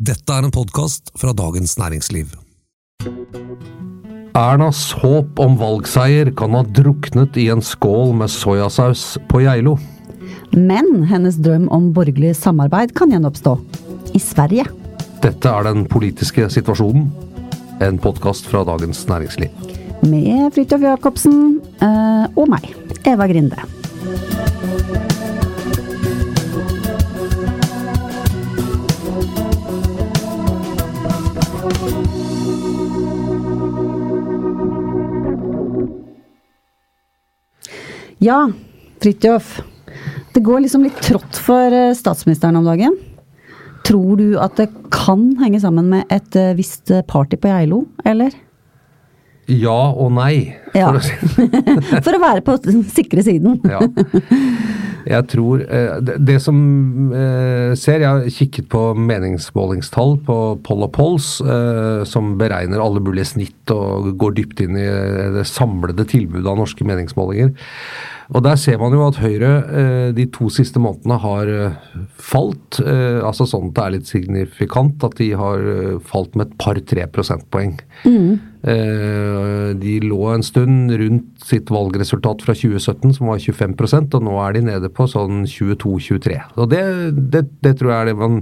Dette er en podkast fra Dagens Næringsliv. Ernas håp om valgseier kan ha druknet i en skål med soyasaus på Geilo. Men hennes drøm om borgerlig samarbeid kan gjenoppstå. I Sverige. Dette er den politiske situasjonen. En podkast fra Dagens Næringsliv. Med Fridtjof Jacobsen eh, og meg, Eva Grinde. Ja, Fridtjof. Det går liksom litt trått for eh, statsministeren om dagen. Tror du at det kan henge sammen med et eh, visst party på Geilo, eller? Ja og nei. Ja. For å si. For å være på den sikre siden. Ja. Jeg tror eh, det, som eh, ser, Jeg har kikket på meningsmålingstall på Poll og Polls, eh, som beregner alle mulige snitt og går dypt inn i det samlede tilbudet av norske meningsmålinger. Og Der ser man jo at Høyre de to siste månedene har falt. altså sånn at det er litt signifikant at de har falt med et par-tre prosentpoeng. Eh, De lå en stund rundt sitt valgresultat fra 2017, som var 25% og nå er de nede på sånn 22-23. Og det, det, det tror jeg er det man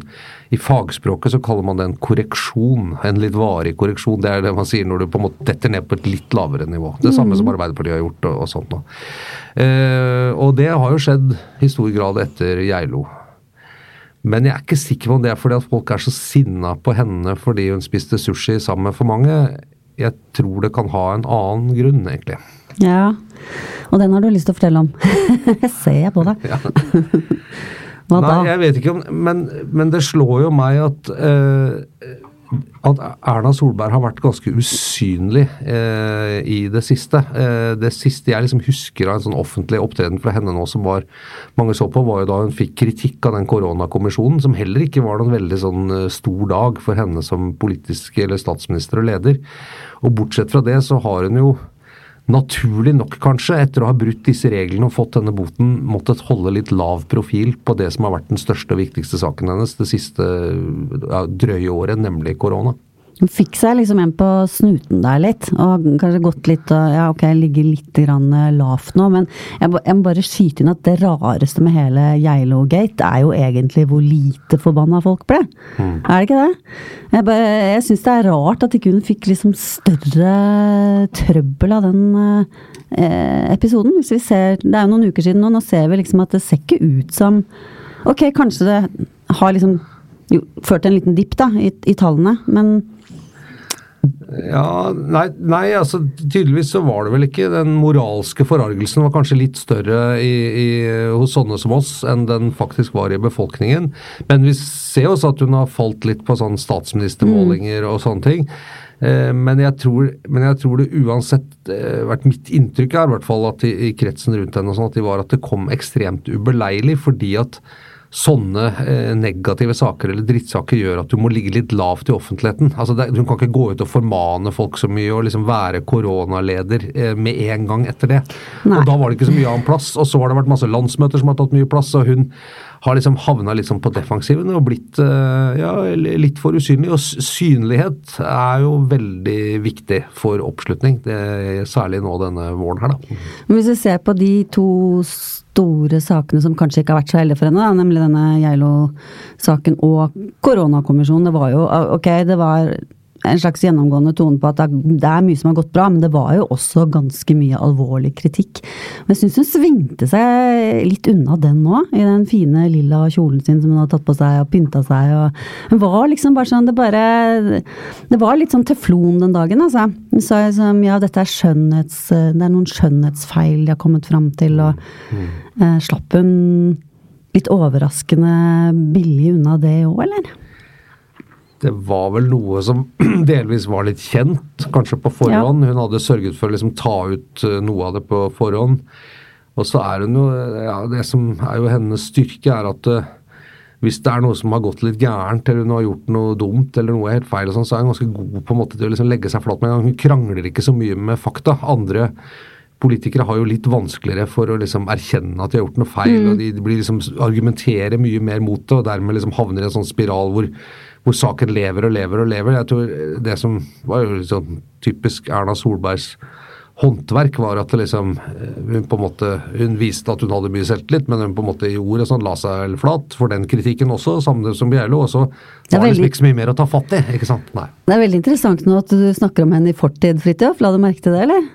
I fagspråket så kaller man det en korreksjon. En litt varig korreksjon. Det er det man sier når du på en måte detter ned på et litt lavere nivå. Det samme som Arbeiderpartiet har gjort og, og sånt nå. Eh, og det har jo skjedd i stor grad etter Geilo. Men jeg er ikke sikker på om det er fordi at folk er så sinna på henne fordi hun spiste sushi sammen med for mange. Jeg tror det kan ha en annen grunn, egentlig. Ja, og den har du lyst til å fortelle om. Jeg ser på deg. Hva Nei, da? jeg vet ikke om Men, men det slår jo meg at eh, at Erna Solberg har vært ganske usynlig eh, i det siste. Eh, det siste jeg liksom husker av en sånn offentlig opptreden fra henne nå som var mange så på, var jo da hun fikk kritikk av den koronakommisjonen, som heller ikke var noen veldig sånn eh, stor dag for henne som politisk eller statsminister og leder. Og bortsett fra det så har hun jo naturlig nok kanskje, etter å ha brutt disse reglene og fått denne boten, måttet holde litt lav profil på det som har vært den største og viktigste saken hennes det siste ja, drøye året, nemlig korona. Hun fikk seg liksom en på snuten der litt, og kanskje gått litt og Ja, ok, jeg ligger litt grann eh, lavt nå, men jeg, jeg må bare skyte inn at det rareste med hele Geilo-gate er jo egentlig hvor lite forbanna folk ble. Er det ikke det? Jeg, bare- jeg syns det er rart at ikke hun fikk liksom større trøbbel av den eh, episoden. Hvis vi ser Det er jo noen uker siden nå, nå ser vi liksom at det ser ikke ut som Ok, kanskje det har liksom jo, ført en liten dipp da, i, i tallene, men Ja, nei, nei, altså tydeligvis så var det vel ikke Den moralske forargelsen var kanskje litt større i, i, hos sånne som oss enn den faktisk var i befolkningen. Men vi ser også at hun har falt litt på sånn statsministermålinger og sånne ting. Eh, Men jeg, tror, men jeg tror det uansett eh, vært Mitt inntrykk er i hvert fall at i, i kretsen rundt henne og sånn, at de var at det kom ekstremt ubeleilig fordi at sånne eh, negative saker eller drittsaker gjør at du må ligge litt lavt i offentligheten. Altså det, Du kan ikke gå ut og formane folk så mye og liksom være koronaleder eh, med en gang etter det. Nei. Og Da var det ikke så mye annen plass. Og så har det vært masse landsmøter som har tatt mye plass. og hun har liksom havna litt sånn på defensiven og blitt eh, ja, litt for usynlig. Og synlighet er jo veldig viktig for oppslutning, særlig nå denne våren her, da. Hvis vi ser på de to store sakene som kanskje ikke har vært så heldige for henne, da, nemlig denne Geilo-saken og koronakommisjonen, det var jo ok, det var en slags gjennomgående tone på at det er- mye som har gått bra, men det var jo også ganske mye alvorlig kritikk. Men jeg syns hun svingte seg litt unna den nå, i den fine lilla kjolen sin som hun hadde tatt på seg og pynta seg. Og hun var liksom bare sånn Det bare Det var litt sånn teflon den dagen, altså. Hun sa liksom ja, dette er skjønnhets... Det er noen skjønnhetsfeil de har kommet fram til, og eh, slapp hun litt overraskende billig unna det òg, eller? Det var vel noe som delvis var litt kjent, kanskje på forhånd. Hun hadde sørget for å liksom ta ut eh, noe av det på forhånd. Og så er hun jo ja, Det som er jo hennes styrke, er at eh, hvis det er noe som har gått litt gærent, eller hun har gjort noe dumt eller noe helt feil, og sånn, så er hun ganske god på en måte til å liksom legge seg flat med en gang. Hun krangler ikke så mye med fakta. Andre politikere har jo litt vanskeligere for å liksom erkjenne at de har gjort noe feil, og de, de blir liksom argumenterer mye mer mot det, og dermed liksom havner i en sånn spiral hvor hvor saken lever og lever og lever. Jeg tror Det som var jo liksom typisk Erna Solbergs håndverk, var at liksom eh, hun på en måte, hun viste at hun hadde mye selvtillit, men hun på en måte i ordet sånn la seg flat for den kritikken også, samme som Bjerlo. Og så var det liksom ikke så mye mer å ta fatt i. ikke sant? Nei. Det er veldig interessant nå at du snakker om henne i fortid, Fridtjof. La du merke til det, eller?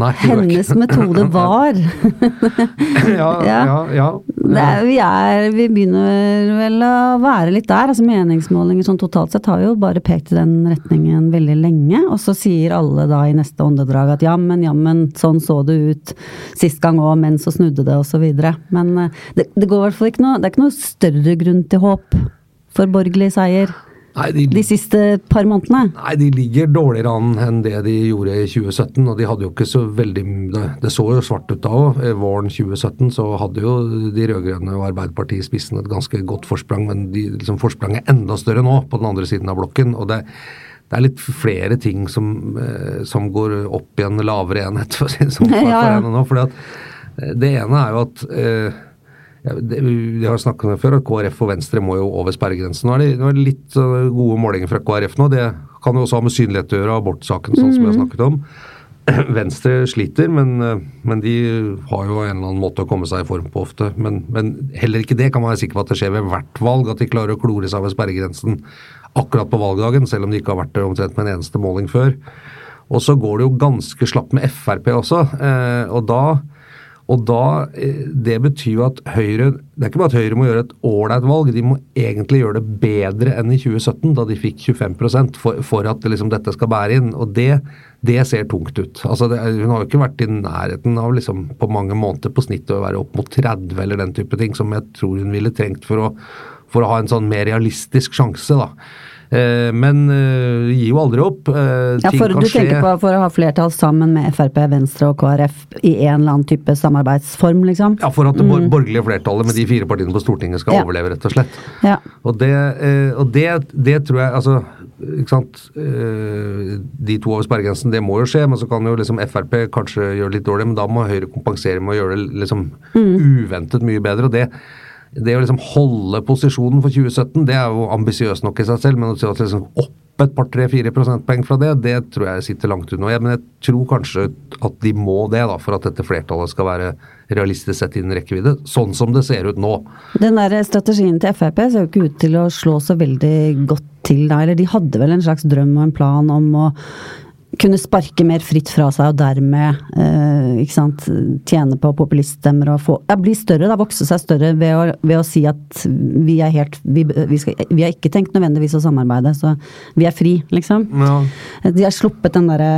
Nei, Hennes metode var ja, Ja. ja, er, vi, er, vi begynner vel å være litt der. altså Meningsmålinger sånn totalt sett har jo bare pekt i den retningen veldig lenge. Og så sier alle da i neste åndedrag at jammen, jammen, sånn så det ut sist gang òg, men så snudde det, osv. Men eh, det, det går i hvert fall ikke noe Det er ikke noe større grunn til håp for borgerlig seier Nei, de, de siste par månedene. Nei, de ligger dårligere an enn det de gjorde i 2017. Og de hadde jo ikke så veldig Det, så jo svart ut da òg. Våren 2017 så hadde jo de rød-grønne og Arbeiderpartiet i spissen et ganske godt forsprang, men de, liksom, forspranget er enda større nå på den andre siden av blokken. og det det er litt flere ting som, eh, som går opp i en lavere enhet, for å si det sånn. Ja, ja. eh, Det ene er jo at eh, Vi har snakket om det før, at KrF og Venstre må jo over sperregrensen. Nå er det, nå er det litt eh, gode målinger fra KrF nå. Det kan jo også ha med synlighet å gjøre, abortsaken, sånn som vi har snakket om. Venstre sliter, men, eh, men de har jo en eller annen måte å komme seg i form på ofte. Men, men heller ikke det kan man være sikker på at det skjer ved hvert valg, at de klarer å klore seg ved sperregrensen akkurat på valgdagen, selv om de ikke har vært der omtrent med en eneste måling før. Og så går det jo ganske slapp med Frp også, eh, og da og da, eh, Det betyr jo at Høyre Det er ikke bare at Høyre må gjøre et ålreit valg, de må egentlig gjøre det bedre enn i 2017, da de fikk 25 for, for at liksom dette skal bære inn. Og det, det ser tungt ut. Altså det, Hun har jo ikke vært i nærheten av liksom på mange måneder på snittet å være opp mot 30 eller den type ting, som jeg tror hun ville trengt for å, for å ha en sånn mer realistisk sjanse. da. Eh, men eh, det gir jo aldri opp. Eh, Ja, for, du skje. tenker på for å ha flertall sammen med Frp, Venstre og KrF i en eller annen type samarbeidsform, liksom? Ja, For at det mm. borgerlige flertallet med de fire partiene på Stortinget skal Mm. Ja. overleve, rett og slett. Ja. Og det, og det, det tror jeg altså, ikke sant, De to over sperregrensen, det må jo skje, men så kan jo liksom Frp kanskje gjøre det litt dårlig, men da må Høyre kompensere med å gjøre det liksom uventet mye bedre. og det det å liksom holde posisjonen for 2017, det er jo ambisiøst nok i seg selv, men å at liksom opp et par, tre, fire prosentpoeng fra det, det tror jeg sitter langt unna. Men jeg tror kanskje at de må det, da, for at dette flertallet skal være realistisk sett innen rekkevidde. Sånn som det ser ut nå. Den der strategien til Frp ser jo ikke ut til å slå så veldig godt til da, eller de hadde vel en slags drøm og en plan om å kunne sparke mer fritt fra seg og dermed eh, ikke sant, tjene på populiststemmer og få ja, Bli større, da, vokse seg større ved å, ved å si at vi er helt vi, vi, skal, vi har ikke tenkt nødvendigvis å samarbeide, så vi er fri, liksom. Ja. De har sluppet den derre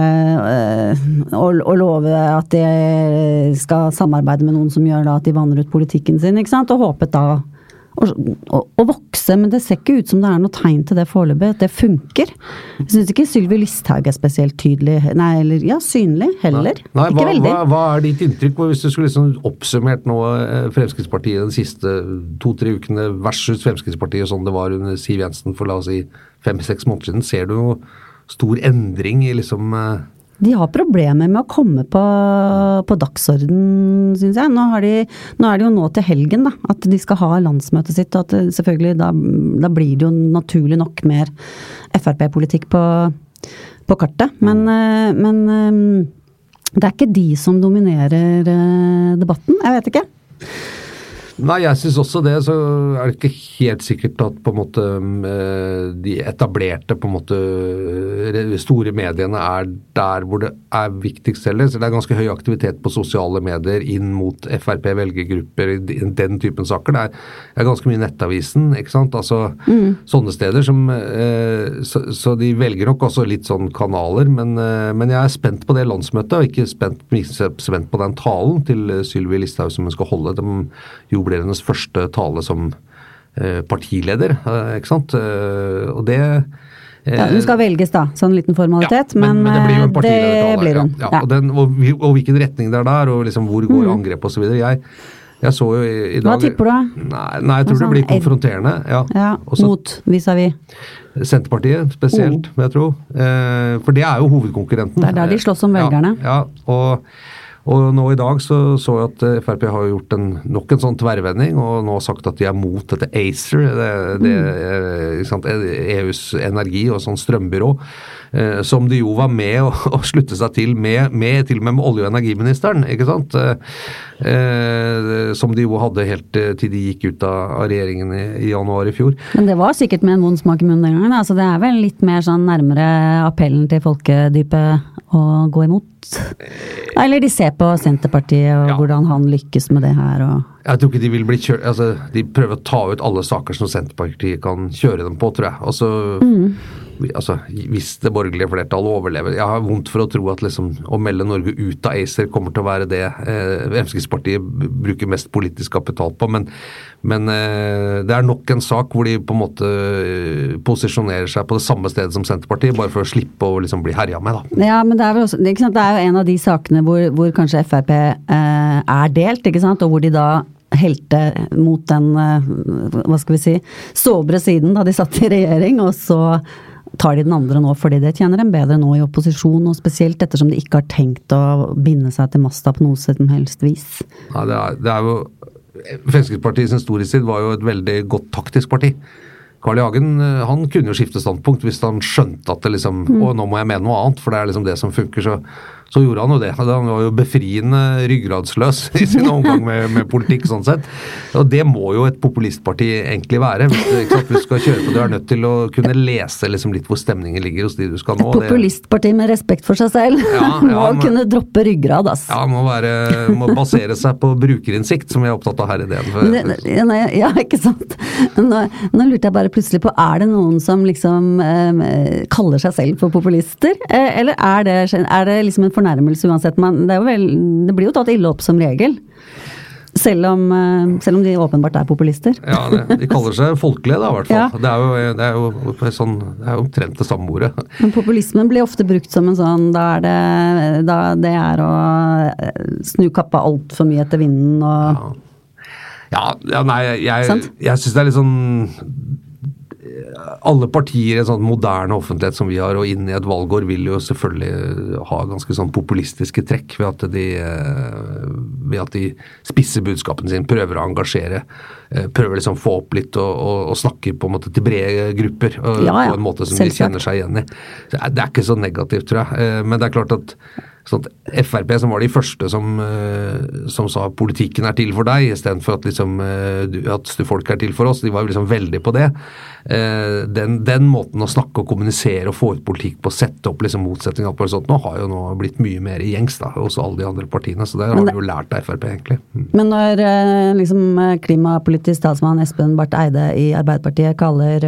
eh, å, å love at de skal samarbeide med noen som gjør da at de vanner ut politikken sin, ikke sant, og håpet da å, å, vokse, men det ser ikke ut som det er noe tegn til det foreløpig, at det funker. Jeg syns ikke Sylvi Listhaug er spesielt tydelig, nei, eller ja, synlig heller. Nei, ikke hva, veldig. hva, hva er ditt inntrykk på, hvis du skulle liksom oppsummert nå eh, Fremskrittspartiet de siste to-tre ukene versus Fremskrittspartiet sånn det var under Siv Jensen for la oss si fem-seks måneder siden? Ser du noe stor endring i liksom eh, De har problemer med å komme på, på dagsorden, syns jeg. Nå, de, nå er det jo nå til helgen da, at de skal ha landsmøtet sitt. og at selvfølgelig da, da blir det jo naturlig nok mer Frp-politikk på, på kartet. Men, eh, men eh, det er ikke de som dominerer eh, debatten. Jeg vet ikke. Nei, jeg syns også det. Så er det ikke helt sikkert at på en måte eh, de etablerte på en måte eh, store mediene er der hvor det er viktigst heller. Så det er ganske høy aktivitet på sosiale medier inn mot Frp-velgergrupper, den typen saker. Det er, det er ganske mye Nettavisen, ikke sant. Altså sånne steder som eh, så, så de velger nok også litt sånn kanaler. Men, men jeg er spent på det landsmøtet, og ikke spent, spent på den talen til Sylvi Listhaug som hun skal holde. De jo ble hennes første tale som eh, partileder, eh, ikke sant. Eh, og det Ja, hun skal velges, da. Sånn liten formalitet. ja, men, det blir jo en partiledertale. det blir hun. Ja, ja. Og, den, og, og hvilken retning det er der, og liksom hvor går angrep osv. Jeg, jeg så jo i, i dag Mm. Hva tipper du? Nei, nei jeg tror sånn, det blir konfronterende. Ja. Ja, Også, mot vis-à-vis. Senterpartiet spesielt, vil jeg tro. Eh, for det er jo hovedkonkurrenten. Det er der de slåss om velgerne. Ja, ja og, Og nå i dag så så jeg at eh, Frp har gjort en, nok en sånn tverrvending og nå sagt at de er mot dette ACER, det, det, sant, EUs energi- og sånn strømbyrå. Eh, som de jo var med å, å slutte seg til, med, med, til og med med olje- og energiministeren. ikke sant? Eh, som de jo hadde helt til de gikk ut av, av regjeringen i, i, januar i fjor. Men det var sikkert med en vond smak i munnen den gangen. altså Det er vel litt mer sånn nærmere appellen til folkedypet å gå imot? Eller de ser på Senterpartiet og ja. hvordan han lykkes med det her og Jeg tror ikke de vil bli kjørt altså, De prøver å ta ut alle saker som Senterpartiet kan kjøre dem på, tror jeg. Altså, mm altså, hvis det borgerlige flertallet overlever Jeg har vondt for å tro at liksom, å melde Norge ut av ACER kommer til å være det eh, Fremskrittspartiet bruker mest politisk kapital på. Men, men eh, det er nok en sak hvor de på en måte eh, posisjonerer seg på det samme stedet som Senterpartiet, bare for å slippe å liksom, bli herja med. Da. Ja, men det er, også, det er, jo en av de sakene hvor, hvor kanskje Frp eh, er delt, ikke sant? og hvor de da helte mot den, eh, hva skal vi si, sobre siden da de satt i regjering, og så tar de den andre nå fordi det tjener dem bedre nå i opposisjon, og spesielt ettersom de ikke har tenkt å binde seg til masta på noe som helst vis? Ja, det er, det er jo Fremskrittspartiets storhetstid var jo et veldig godt taktisk parti. Carl I. Hagen eh, han kunne jo skifte standpunkt hvis han skjønte at det liksom, mm. nå må jeg mene noe annet, for det er liksom det som funker. så så gjorde han jo det. Han var jo befriende ryggradsløs i sin omgang med, med, politikk, sånn sett. Og det må jo et populistparti egentlig være. Hvis du, hvis du skal kjøre på, du er nødt til å kunne lese liksom litt hvor stemningen ligger hos de du skal nå. Et populistparti med respekt for seg selv. Ja, ja, må man, kunne droppe ryggrad, ass. Ja, må, være, må basere seg på brukerinnsikt, som vi er opptatt av her i DN. Ja, ikke sant. Nå, nå, lurte jeg bare plutselig på, er det noen som liksom eh, kaller seg selv for populister? Eh, eller er det, er det liksom en fornærmelse uansett. Man, det, vel, det, blir jo tatt ille opp som regel. Selv om, eh, selv om de åpenbart er populister. Ja, det, de kaller seg folkelige da, i hvert fall. Ja. Det, er jo, det, er jo, sånn, det er jo omtrent det samme ordet. Men populismen blir ofte brukt som en sånn Da er det, da det er å eh, snu kappa altfor mye etter vinden og ja. Ja, ja, nei, jeg, jeg, jeg syns det er litt sånn alle partier i en sånn moderne offentlighet som vi har, og inn i et valgår, vil jo selvfølgelig ha ganske sånn populistiske trekk ved at de, eh, ved at de spisser budskapene sine, prøver å engasjere. Eh, prøver liksom få opp litt og, og, og snakker på en måte til brede grupper. Og, ja, ja. På en måte som Selvsagt. de kjenner seg igjen i. Det er, det er ikke så negativt, tror jeg. Eh, men det er klart at Sånn at Frp, som var de første som, som sa politikken er til for deg, istedenfor at, liksom, at folk er til for oss, de var jo liksom veldig på det. Eh, den, den måten å snakke og kommunisere og få ut politikk på, sette opp liksom motsetninger på sånt, nå har jo nå blitt mye mer i gjengs da, hos alle de andre partiene. Så det har de jo lært av Frp, egentlig. Mm. Men når liksom, klimapolitisk talsmann Espen Barth Eide i Arbeiderpartiet kaller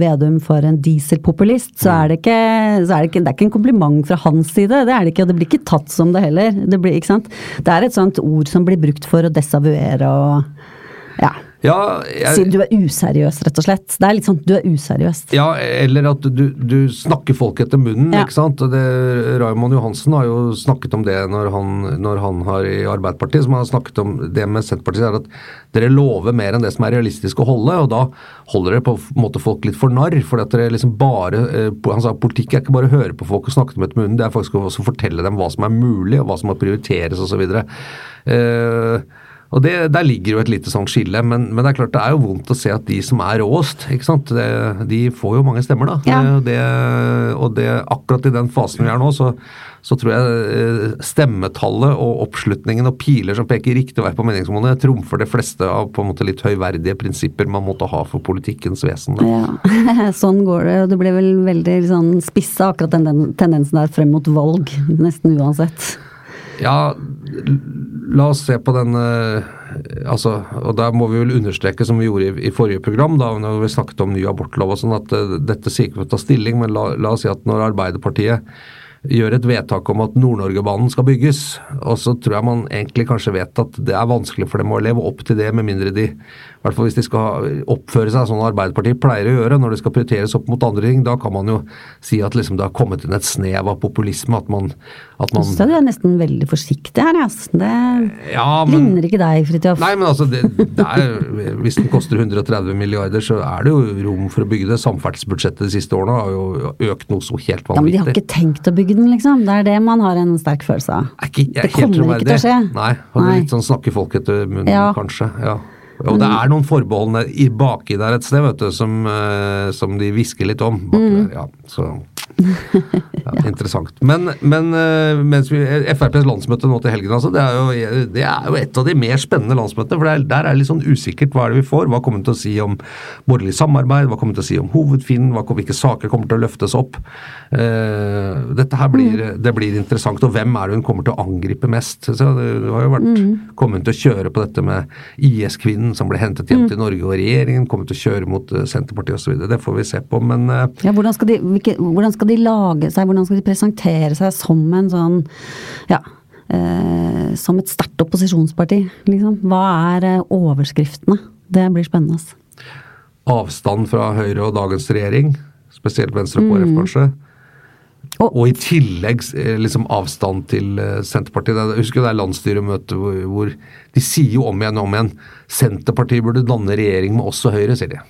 Vedum for en dieselpopulist, så er det ikke, så er det ikke, det er ikke en kompliment fra hans side. det er er det ikke, og det blir ikke tatt som det heller. Det, blir, det er et sånt ord som blir brukt for å desavuere og ja. Ja, jeg, du er useriøs, rett og slett. Det er litt sånn du er useriøs. Ja, eller at du, du snakker folk etter munnen, ja. ikke sant. Det, Raymond Johansen har jo snakket om det når han, når han har i Arbeiderpartiet, som har snakket om det med Senterpartiet, er at dere lover mer enn det som er realistisk å holde, og da holder dere på en måte folk litt for narr. For at dere liksom bare eh, Han sa politikk er ikke bare å høre på folk og snakke dem etter munnen, det er faktisk å fortelle dem hva som er mulig, og hva som må prioriteres osv. Uh, og det, Der ligger jo et lite sånn skille, men, men, det er klart det er jo vondt å se at de som er råest, ikke sant? Det, de får jo mange stemmer. da. Ja. Det, og det, akkurat i den fasen vi er nå, så, så, tror jeg eh, stemmetallet og oppslutningen og piler som peker riktig vei på meningsmålene, trumfer det fleste av på en måte litt høyverdige prinsipper man måtte ha for politikkens vesen. Da. Ja, sånn går det. og Det blir vel veldig sånn spissa akkurat den tendensen der frem mot valg, nesten uansett. Ja, la oss se på den eh, altså, og Der må vi vel understreke, som vi gjorde i, i forrige program, da når vi snakket om ny abortlov, og sånn, at uh, dette sier ikke for å ta stilling, men la, la oss si at når Arbeiderpartiet gjør et vedtak om at Nord-Norgebanen skal bygges, og så tror jeg man egentlig kanskje vet at det er vanskelig for dem å leve opp til det, med mindre de i hvert fall hvis de skal oppføre seg sånn Arbeiderpartiet pleier å gjøre når det skal prioriteres opp mot andre ting, da kan man jo si at liksom det har kommet inn et snev av populisme. At man, at man Så du er nesten veldig forsiktig her, altså. Det ja, men, ligner ikke deg, Fridtjof. Nei, men altså, det, det er, hvis den koster 130 milliarder, så er det jo rom for å bygge det. Samferdselsbudsjettet de siste årene har jo økt noe så helt vanvittig. Ja, Men de har ikke tenkt å bygge den, liksom. Det er det man har en sterk følelse av. Ikke, Det kommer ikke til å skje. Nei, Hadde Nei. litt sånn snakke folk etter munnen, Ja. kanskje. ja. Og det er noen forbeholdene i baki der et sted, vet du, som, eh, som de hvisker litt om. Baki Mm. der, ja, så ja, Interessant. Men, men eh, vi, FrPs landsmøte nå til helgen, altså, det er, jo, det er jo et av de mer spennende landsmøtene. for det er, Der er det litt sånn usikkert hva er det vi får. Hva kommer vi til å si om borgerlig samarbeid? Hva kommer vi til å si om hovedfinnen? Hvilke saker kommer til å løftes opp? Uh, dette her blir, det blir interessant. Og hvem er det hun kommer til å angripe mest? Så det har jo vært kommet til å kjøre på dette med IS-kvinnen som ble hentet hjem til Norge, og regjeringen kommer til å kjøre mot eh, Senterpartiet osv. Det får vi se på. Men uh, Ja, hvordan skal, de, hvilke, hvordan skal de lage seg, hvordan skal de presentere seg som en sånn ja, eh, som et sterkt opposisjonsparti, liksom? Hva er eh, overskriftene? Det blir spennende. ass. avstand fra Høyre og dagens regjering, spesielt Venstre og KrF kanskje. Og- Og i tillegg eh, liksom avstand til eh, Senterpartiet. Er- Jeg husker det er landsstyremøte hvor, hvor de sier jo om igjen og om igjen Senterpartiet burde danne regjering med oss og Høyre, sier de.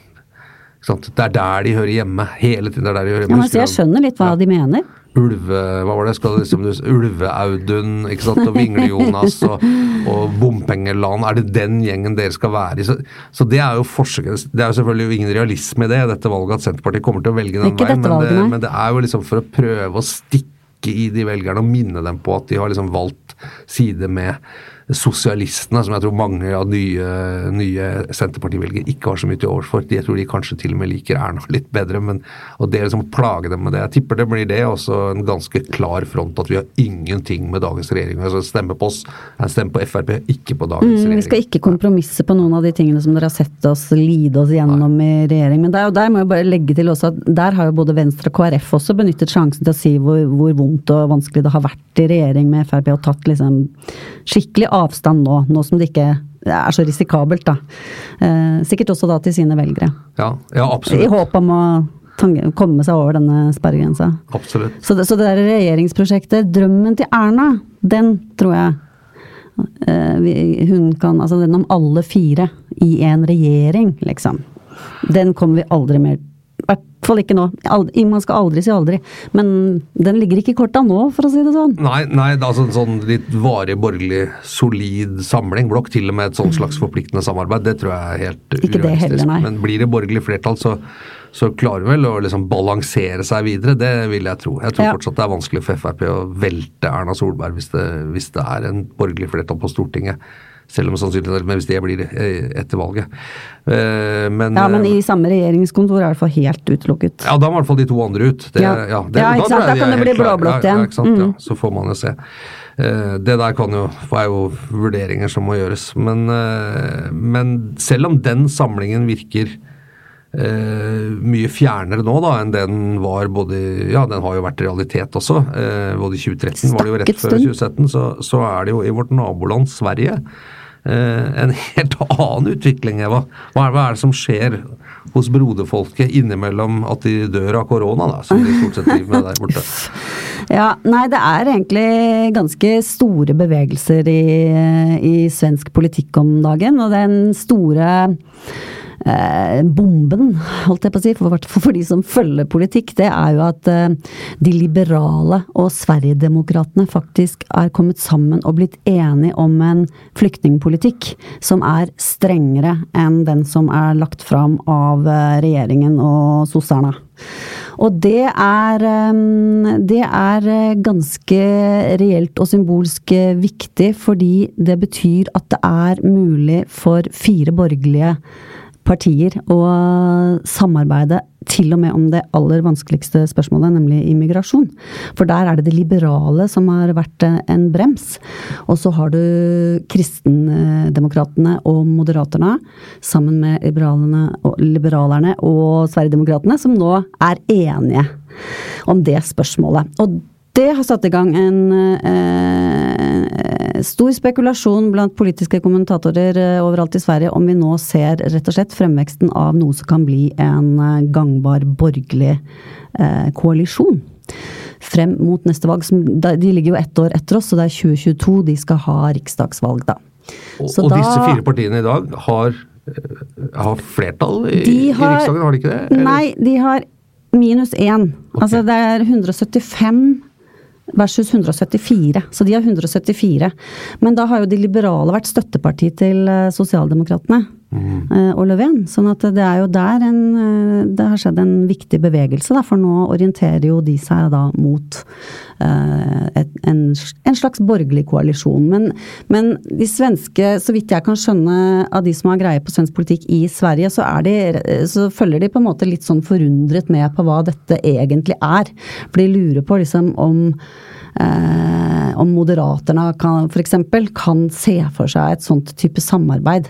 Det er der de hører hjemme. Hele tiden det er der de hører Ja, hjemme. men, jeg skjønner litt hva Ja. de mener. Ulve... Hva var det? Skal det liksom, Ulve-Audun ikke sant? og Vingle-Jonas og, og Bompengeland. Er det den gjengen dere skal være i? Så, så det er jo forskjell, Det er jo selvfølgelig ingen realisme i det, dette valget, at Senterpartiet kommer til å velge den veien. Men det, men det er jo liksom for å prøve å stikke i de velgerne og minne dem på at de har liksom valgt side med sosialistene, som jeg tror mange av nye, nye Senterparti-velgere ikke har så mye til overs for. De, jeg tror de kanskje til og med liker Erna litt bedre, men og det liksom plage dem med det. Jeg tipper det blir det, også en ganske klar front at vi har ingenting med dagens regjering altså Stemme på oss, en stemme på Frp, ikke på dagens Mm, regjering. vi skal ikke kompromisse på noen av de tingene som dere har sett oss lide oss gjennom i regjering. Men der, der må jeg bare legge til også at der har jo både Venstre og KrF også benyttet sjansen til å si hvor, hvor vondt og vanskelig det har vært i regjering med Frp, og tatt liksom skikkelig avstand nå, nå som det ikke er så risikabelt, da. Eh, sikkert også da til sine velgere. Ja, ja I håp om å komme seg over denne sperregrensa. absolutt. Så det, så det der regjeringsprosjektet, drømmen til Erna, den tror jeg eh, hun kan Altså den om alle fire i en regjering, liksom. Den kommer vi aldri mer I hvert fall ikke nå. Aldri, man skal aldri si aldri. Men den ligger ikke i korta nå, for å si det sånn. Nei, nei, det er altså en sånn litt varig borgerlig solid samling, blokk, til og med et sånn slags forpliktende samarbeid, det tror jeg er helt Ikke urealistisk. heller. Men blir det borgerlig flertall, så, så klarer vel å liksom balansere seg videre, det vil jeg tro. Jeg tror Ja. fortsatt det er vanskelig for Frp å velte Erna Solberg hvis det, hvis det er en borgerlig flertall på Stortinget. Selv om sannsynligvis men hvis det blir eh, etter valget. Eh, Men, Ja, men eh, i samme regjeringskontor er i hvert fall helt utelukket. ja, da må i hvert fall de to andre ut. Det, Ja. ja. det, Ja, ikke sant? Da, Da kan er det bli blå-blått igjen. Ja, sant? Mm. Så får man jo se. Eh, Det der kan jo, er jo vurderinger som må gjøres. Men, eh, men selv om den samlingen virker eh, mye fjernere nå da enn den var både Ja, den har jo vært realitet også. Eh, både i 2013 var det jo rett før stund. 2017, så, så er det jo i vårt naboland Sverige eh, en helt annen utvikling, Eva. Hva er, hva er det som skjer hos broderfolket innimellom at de dør av korona, da, som de stort sett driver med der borte? Ja, nei, det er egentlig ganske store bevegelser i, i svensk politikk om dagen. Og den store eh, bomben, holdt jeg på å si, for, for, de som følger politikk, det er jo at eh, de liberale og Sverigedemokratene faktisk er kommet sammen og blitt enige om en flyktningpolitikk som er strengere enn den som er lagt fram av eh, regjeringen og sosserne. Og det er, eh, det er eh, ganske reelt og symbolsk viktig, fordi det betyr at det er mulig for fire borgerlige partier å samarbeide til og med om det aller vanskeligste spørsmålet, nemlig immigrasjon. For der er det det liberale som har vært eh, en brems. Og så har du kristendemokratene og moderaterne sammen med og, liberalerne og Sverigedemokratene, som nå er enige om det spørsmålet. Og det har satt i gang en eh, stor spekulasjon blant politiske kommentatorer eh, overalt i Sverige om vi nå ser rett og slett fremveksten av noe som kan bli en eh, gangbar borgerlig eh, koalisjon. Frem mot neste valg. De ligger jo ett år etter oss, så det er 2022 de skal ha riksdagsvalg, da. Så og da- disse fire partiene i dag har, eh, har flertall i, De i Riksdagen, har de ikke det? Eller? Nei, de har minus én. Altså det er 175 versus 174. Så de har 174. Men da har jo de liberale vært støtteparti til eh, sosialdemokratene. Mm. og Löfven. Sånn at det er jo der en, eh, det har skjedd en viktig bevegelse, da, for nå orienterer jo de seg da mot uh, et, en, en, slags borgerlig koalisjon. Men, men, de svenske, så vidt jeg kan skjønne av de som har greie på svensk politikk i Sverige, så, de, så følger de på en måte litt sånn forundret med på hva dette egentlig er. For de lurer på liksom om eh, om Moderaterna f.eks. kan se for seg et sånt type samarbeid.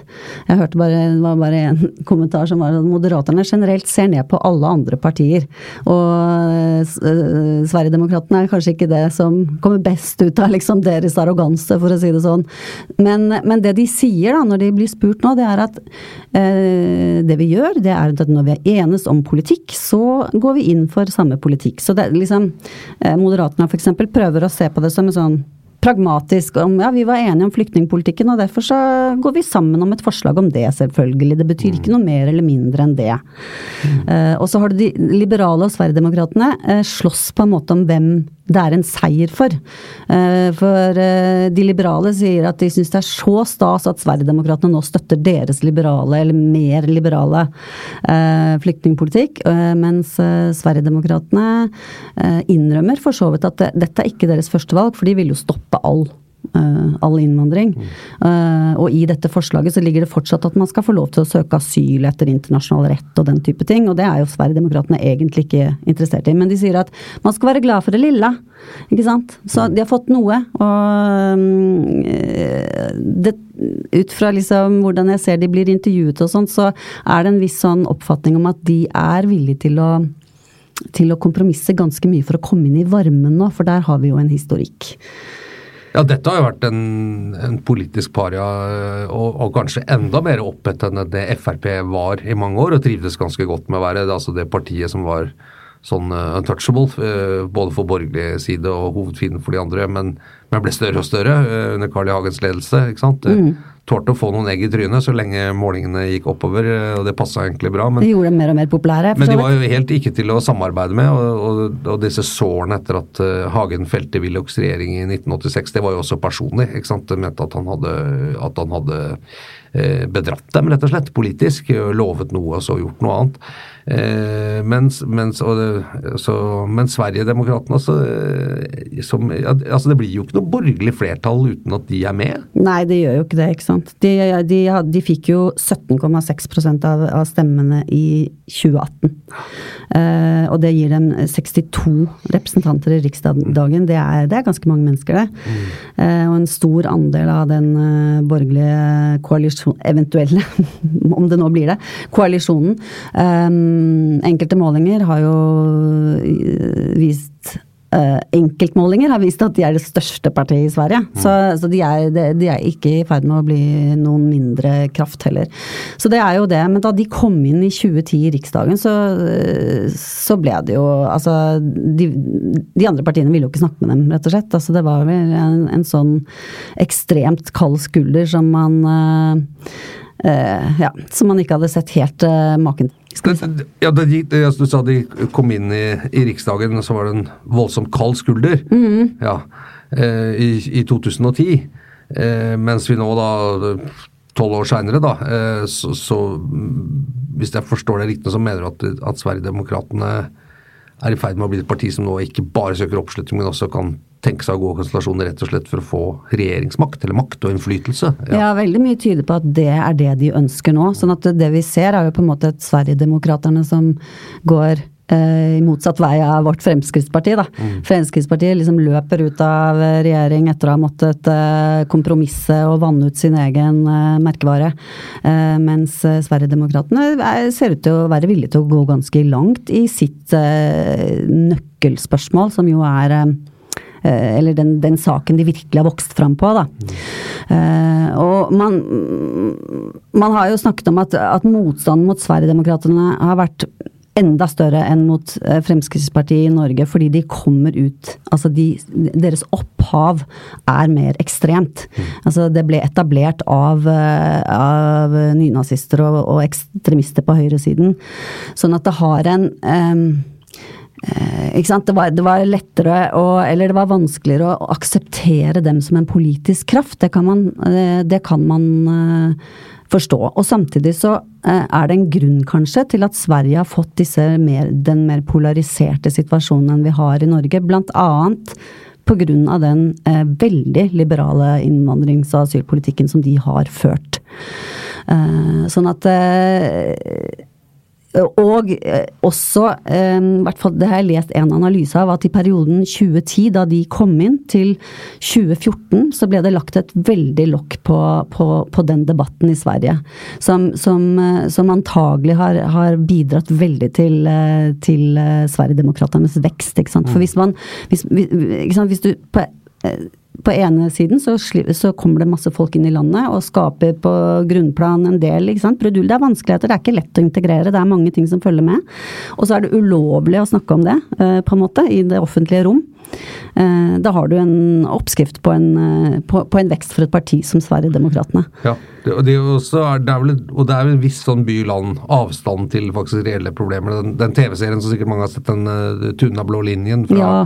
Jeg hørte bare, det var bare en kommentar som var at Moderaterna generelt ser ned på alle andre partier. Og eh, Sverigedemokraterna er kanskje ikke det som kommer best ut av liksom, deres arroganse, for å si det sånn. Men, men, det de sier da, når de blir spurt nå, det er at eh, det vi gjør, det er at når vi er enes om politikk, så går vi inn for samme politikk. Så det, liksom, eh, Moderaterna f.eks. prøver prøver å se på det som en sånn pragmatisk om ja, vi var enige om flyktningpolitikken, og derfor så går vi sammen om et forslag om det, selvfølgelig. Det betyr ikke noe mer eller mindre enn det. Mm. Uh, og så har du de liberale og Sverigedemokraterna uh, slåss på en måte om hvem det er en seier for. Uh, for de liberale sier at de syns det er så stas at Sverigedemokraterna nå støtter deres liberale, eller mer liberale, flyktningpolitikk, mens Sverigedemokraterna innrømmer for så vidt at dette er ikke deres første valg, for de vil jo stoppe all all innvandring. Uh, og i dette forslaget så ligger det fortsatt at man skal få lov til å søke asyl etter internasjonal rett og den type ting, og det er jo Sverigedemokraterna egentlig ikke interessert i. Men de sier at man skal være glad for det lille, ikke sant. Så de har fått noe. Og um, det, ut fra liksom hvordan jeg ser de blir intervjuet og sånn, så er det en viss sånn oppfatning om at de er villige til å til å kompromisse ganske mye for å komme inn i varmen nå, for der har vi jo en historikk. Ja, dette har jo vært en, en politisk paria, og, og, kanskje enda mer opphet enn det Frp var i mange år, og trivdes ganske godt med å være det, altså det partiet som var sånn uh, untouchable, uh, både for borgerlig side og hovedfienden for de andre, men, men ble større og større uh, under Carl I. Hagens ledelse. ikke sant? Mm tålte å få noen egg i trynet så lenge målingene gikk oppover, eh, og det passa egentlig bra. Men, de gjorde dem mer og mer populære? Men de var jo helt ikke til å samarbeide med, og, og, og disse sårene etter at uh, Hagen felte Willochs regjering i 1986, det var jo også personlig. ikke sant? De mente at han hadde, at han hadde uh, bedratt dem, rett og slett, politisk. Lovet noe og så gjort noe annet. Eh, mens, mens, mens Sverigedemokraterna altså, som, altså Det blir jo ikke noe borgerlig flertall uten at de er med? Nei, det gjør jo ikke det, ikke sant. De, de, de fikk jo 17,6% av, av stemmene i 2018. Eh, og det gir dem 62 representanter i Riksdagen. Det er, det er ganske mange mennesker, det. Eh, og en stor andel av den uh, borgerlige koalisjonen, eventuelle, om det nå blir det, koalisjonen. Eh, enkelte målinger har jo eh, vist Uh, enkeltmålinger har vist at de er det største partiet i Sverige. Mm. Så, så de, er, de, er, ikke i ferd med å bli noen mindre kraft heller. Så det er jo det. Men da de kom inn i 2010 i Riksdagen, så, så ble det jo Altså, de, de, andre partiene ville jo ikke snakke med dem, rett og slett. Altså, det var vel en, en sånn ekstremt kald skulder som man uh, uh, Ja, som man ikke hadde sett helt maken til. Ja, da de, Du sa de kom inn i, i Riksdagen, og så var det en voldsomt kald skulder. Mm. Ja, eh, i, i, 2010. Eh, mens vi nå, da, tolv år seinere, da, eh, så, så, Hvis jeg forstår det riktig, så mener du at, at Sverigedemokraterna er i ferd med å bli et parti som nå ikke bare søker oppslutning, men også kan tenke seg å gå konstellasjoner rett og slett for å få regjeringsmakt, eller makt og innflytelse. Ja. ja, veldig mye tyder på at det er det de ønsker nå. sånn at det vi ser er jo på en måte et Sverigedemokraterna som går eh, i motsatt vei av vårt Fremskrittsparti. da. Mm. Fremskrittspartiet liksom løper ut av regjering etter å ha måttet uh, kompromisse og vanne ut sin egen uh, merkevare. Mens Sverigedemokraterna ser ut til å være villige til å gå ganske langt i sitt nøkkelspørsmål, som jo er Eh, eller den, den, saken de virkelig har vokst fram på. Da. Mm. og man, man har jo snakket om at, at motstanden mot Sverigedemokraterna har vært enda større enn mot eh, Fremskrittspartiet i Norge, fordi de kommer ut Altså de, deres opphav er mer ekstremt. Altså det ble etablert av, av nynazister og, og, ekstremister på høyresiden. Sånn at det har en um, eh? Det var, det var lettere å, eller det var vanskeligere å akseptere dem som en politisk kraft. Det kan man, eh, det kan man eh, forstå. Og samtidig så eh, er det en grunn kanskje til at Sverige har fått mer, den mer polariserte situasjonen enn vi har i Norge. Blant annet pga. den eh, veldig liberale innvandrings- og asylpolitikken som de har ført. Eh, sånn at og eh, også, eh, hvert fall det har jeg lest en analyse av, at i perioden 2010, da de kom inn, til 2014, så ble det lagt et veldig lokk på, på, på, den debatten i Sverige. Som, som, eh, som antagelig har, har, bidratt veldig til, til Sverigedemokraternes vekst. Ikke sant? For hvis man hvis, hvis du på på ene siden så, så, kommer det masse folk inn i landet og skaper på grunnplan en del ikke sant? Brudul, det er vanskeligheter, det er ikke lett å integrere, det er mange ting som følger med. Og så er det ulovlig å snakke om det, eh, på en måte, i det offentlige rom. Eh, da har du en oppskrift på en, eh, på, på en vekst for et parti som Sverigedemokraterna. Ja, det, og, det er, det er vel, og det er vel en viss sånn by-land-avstand til faktisk reelle problemer. Den, den TV-serien som sikkert mange har sett, den uh, Tunna blå linjen fra ja.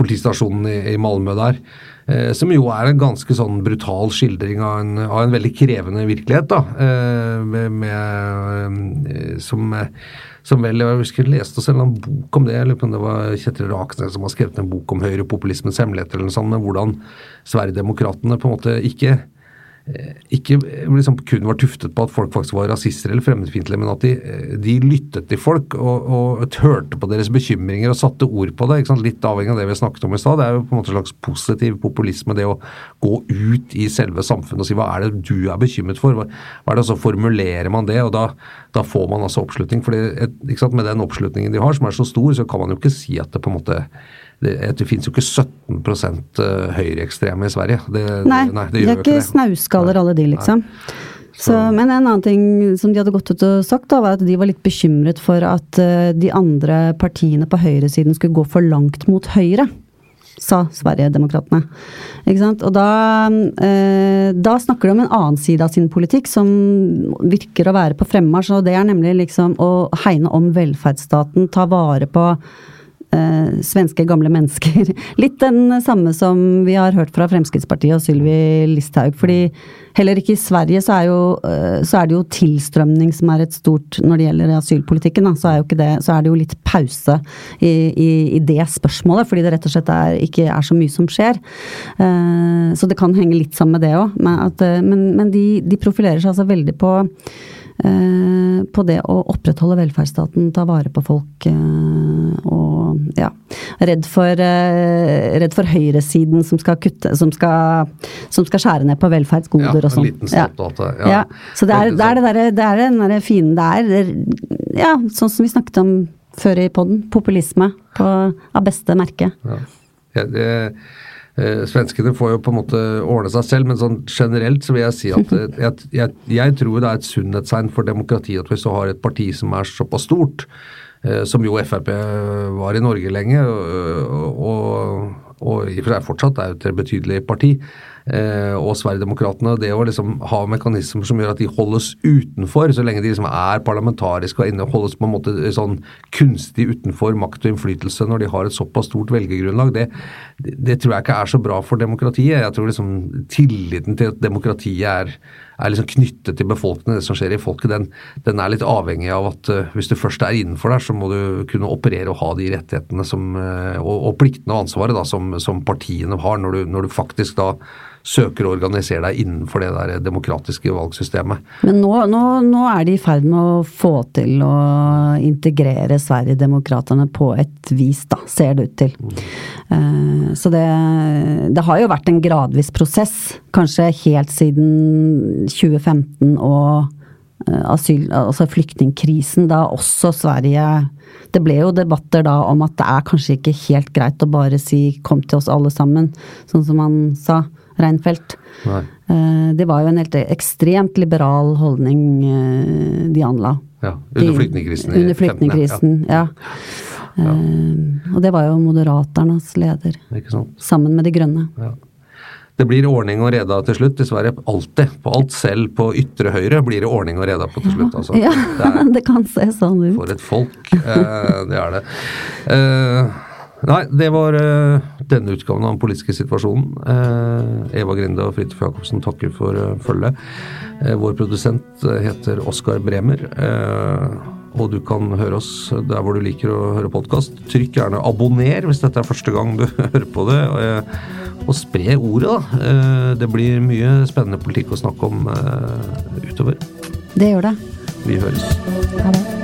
politistasjonen i, i Malmö der. Eh, som jo er en ganske sånn brutal skildring av en, av en veldig krevende virkelighet. da, eh, med, med, eh, som, som, vel Jeg husker jeg leste oss en bok om det. eller Det var Kjetil Raknes som har skrevet en bok om høyrepopulismens hemmeligheter. eller noe sånt, men hvordan Sverigedemokraterna på en måte ikke ikke liksom kun var tuftet på at folk faktisk var rasister eller fremmedfiendtlige, men at de, eh, de, lyttet til folk og, og, hørte på deres bekymringer og satte ord på det. Litt avhengig av det vi snakket om i stad. Det er jo på en måte en slags positiv populisme, det å gå ut i selve samfunnet og si hva er det du er bekymret for? Hva, er det, og Så formulerer man det, og da, da får man altså oppslutning. fordi Med den oppslutningen de har, som er så stor, så kan man jo ikke si at det på en måte det, det finnes jo ikke 17 eh, høyreekstreme i Sverige. Det, nei, nei, det, gjør det er ikke snauskaller alle de, liksom. Så, men en annen ting som de hadde gått ut og sagt, da, var at de var litt bekymret for at uh, de andre partiene på høyresiden skulle gå for langt mot høyre. Sa Sverigedemokraterna. Ikke? Og da, eh, da snakker de om en annen side av sin politikk som virker å være på fremmarsj, og det er nemlig liksom å hegne om velferdsstaten, ta vare på eh, svenske gamle mennesker. Litt den samme som vi har hørt fra Fremskrittspartiet og Sylvi Listhaug. fordi heller ikke i Sverige så er, jo, eh, så er, det jo tilstrømning som er et stort Når det gjelder asylpolitikken, da, så, er det, så, er det, jo litt pause i, i, i, det spørsmålet. Fordi det rett og slett er, ikke er så mye som skjer. Eh, så det kan henge litt sammen med det òg. Men, eh, men, men de, de profilerer seg altså veldig på på det å opprettholde velferdsstaten, ta vare på folk eh, og ja. Redd for, eh, redd for høyresiden som skal kutte som skal, som skal skjære ned på velferdsgoder ja, og sånn. Ja. ja. Så det er, det er, det der, det er den derre fine Det er ja, sånn som vi snakket om før i poden. Populisme på, av beste merke. Ja, det, Eh, svenskene får jo på en måte ordne seg selv, men sånn generelt så vil jeg si at eh, jeg, jeg, jeg tror det er et sunnhetstegn for demokratiet at hvis du har et parti som er såpass stort, eh, som jo Frp var i Norge lenge, og, og, i og for seg fortsatt er et betydelig parti, og Sverigedemokraterna. Det å liksom ha mekanismer som gjør at de holdes utenfor, så lenge de liksom er parlamentariske og inne, holdes på en måte sånn kunstig utenfor makt og innflytelse når de har et såpass stort velgergrunnlag, det, det tror jeg ikke er så bra for demokratiet. Jeg tror liksom tilliten til at demokratiet er er liksom knyttet til befolkningen, det som skjer i folket, den, den er litt avhengig av at uh, hvis du først er innenfor der, så må du kunne operere og ha de rettighetene som, uh, og, og, pliktene og ansvaret da, som, som partiene har, når du, når du faktisk da søker å organisere deg innenfor det der demokratiske valgsystemet. Men nå, nå, nå er de i ferd med å få til å integrere Sverigedemokraterna på et vis, da, ser det ut til. Mm. Så det, det har jo vært en gradvis prosess, kanskje helt siden 2015 og uh, asyl, altså flyktningkrisen, da også Sverige det ble jo debatter da om at det er kanskje ikke helt greit å bare si 'kom til oss alle sammen', sånn som han sa. Reinfeldt. Uh, det var jo en helt ekstremt liberal holdning uh, de anla. Ja, under flyktningkrisen. Under flyktningkrisen, ja. ja. Uh, og det var jo Moderaternas leder. Sammen med De Grønne. Ja. Det blir ordning og reda til slutt, dessverre. Alltid. På alt selv på ytre høyre blir det ordning og reda på til slutt. Altså. Ja, Det er det kan se sånn ut. for et folk. Eh, det er det. Eh, nei, det var uh, denne utgaven av den politiske situasjonen. Uh, Eva Grinde og Fridtjof Jacobsen takker for uh, følget. Vår produsent heter Oskar Bremer. Og du kan høre oss der hvor du liker å høre podkast. Trykk gjerne abonner hvis dette er første gang du hører på det. Og spre ordet, da. Det blir mye spennende politikk å snakke om utover. Det gjør det. Vi høres. Ha det.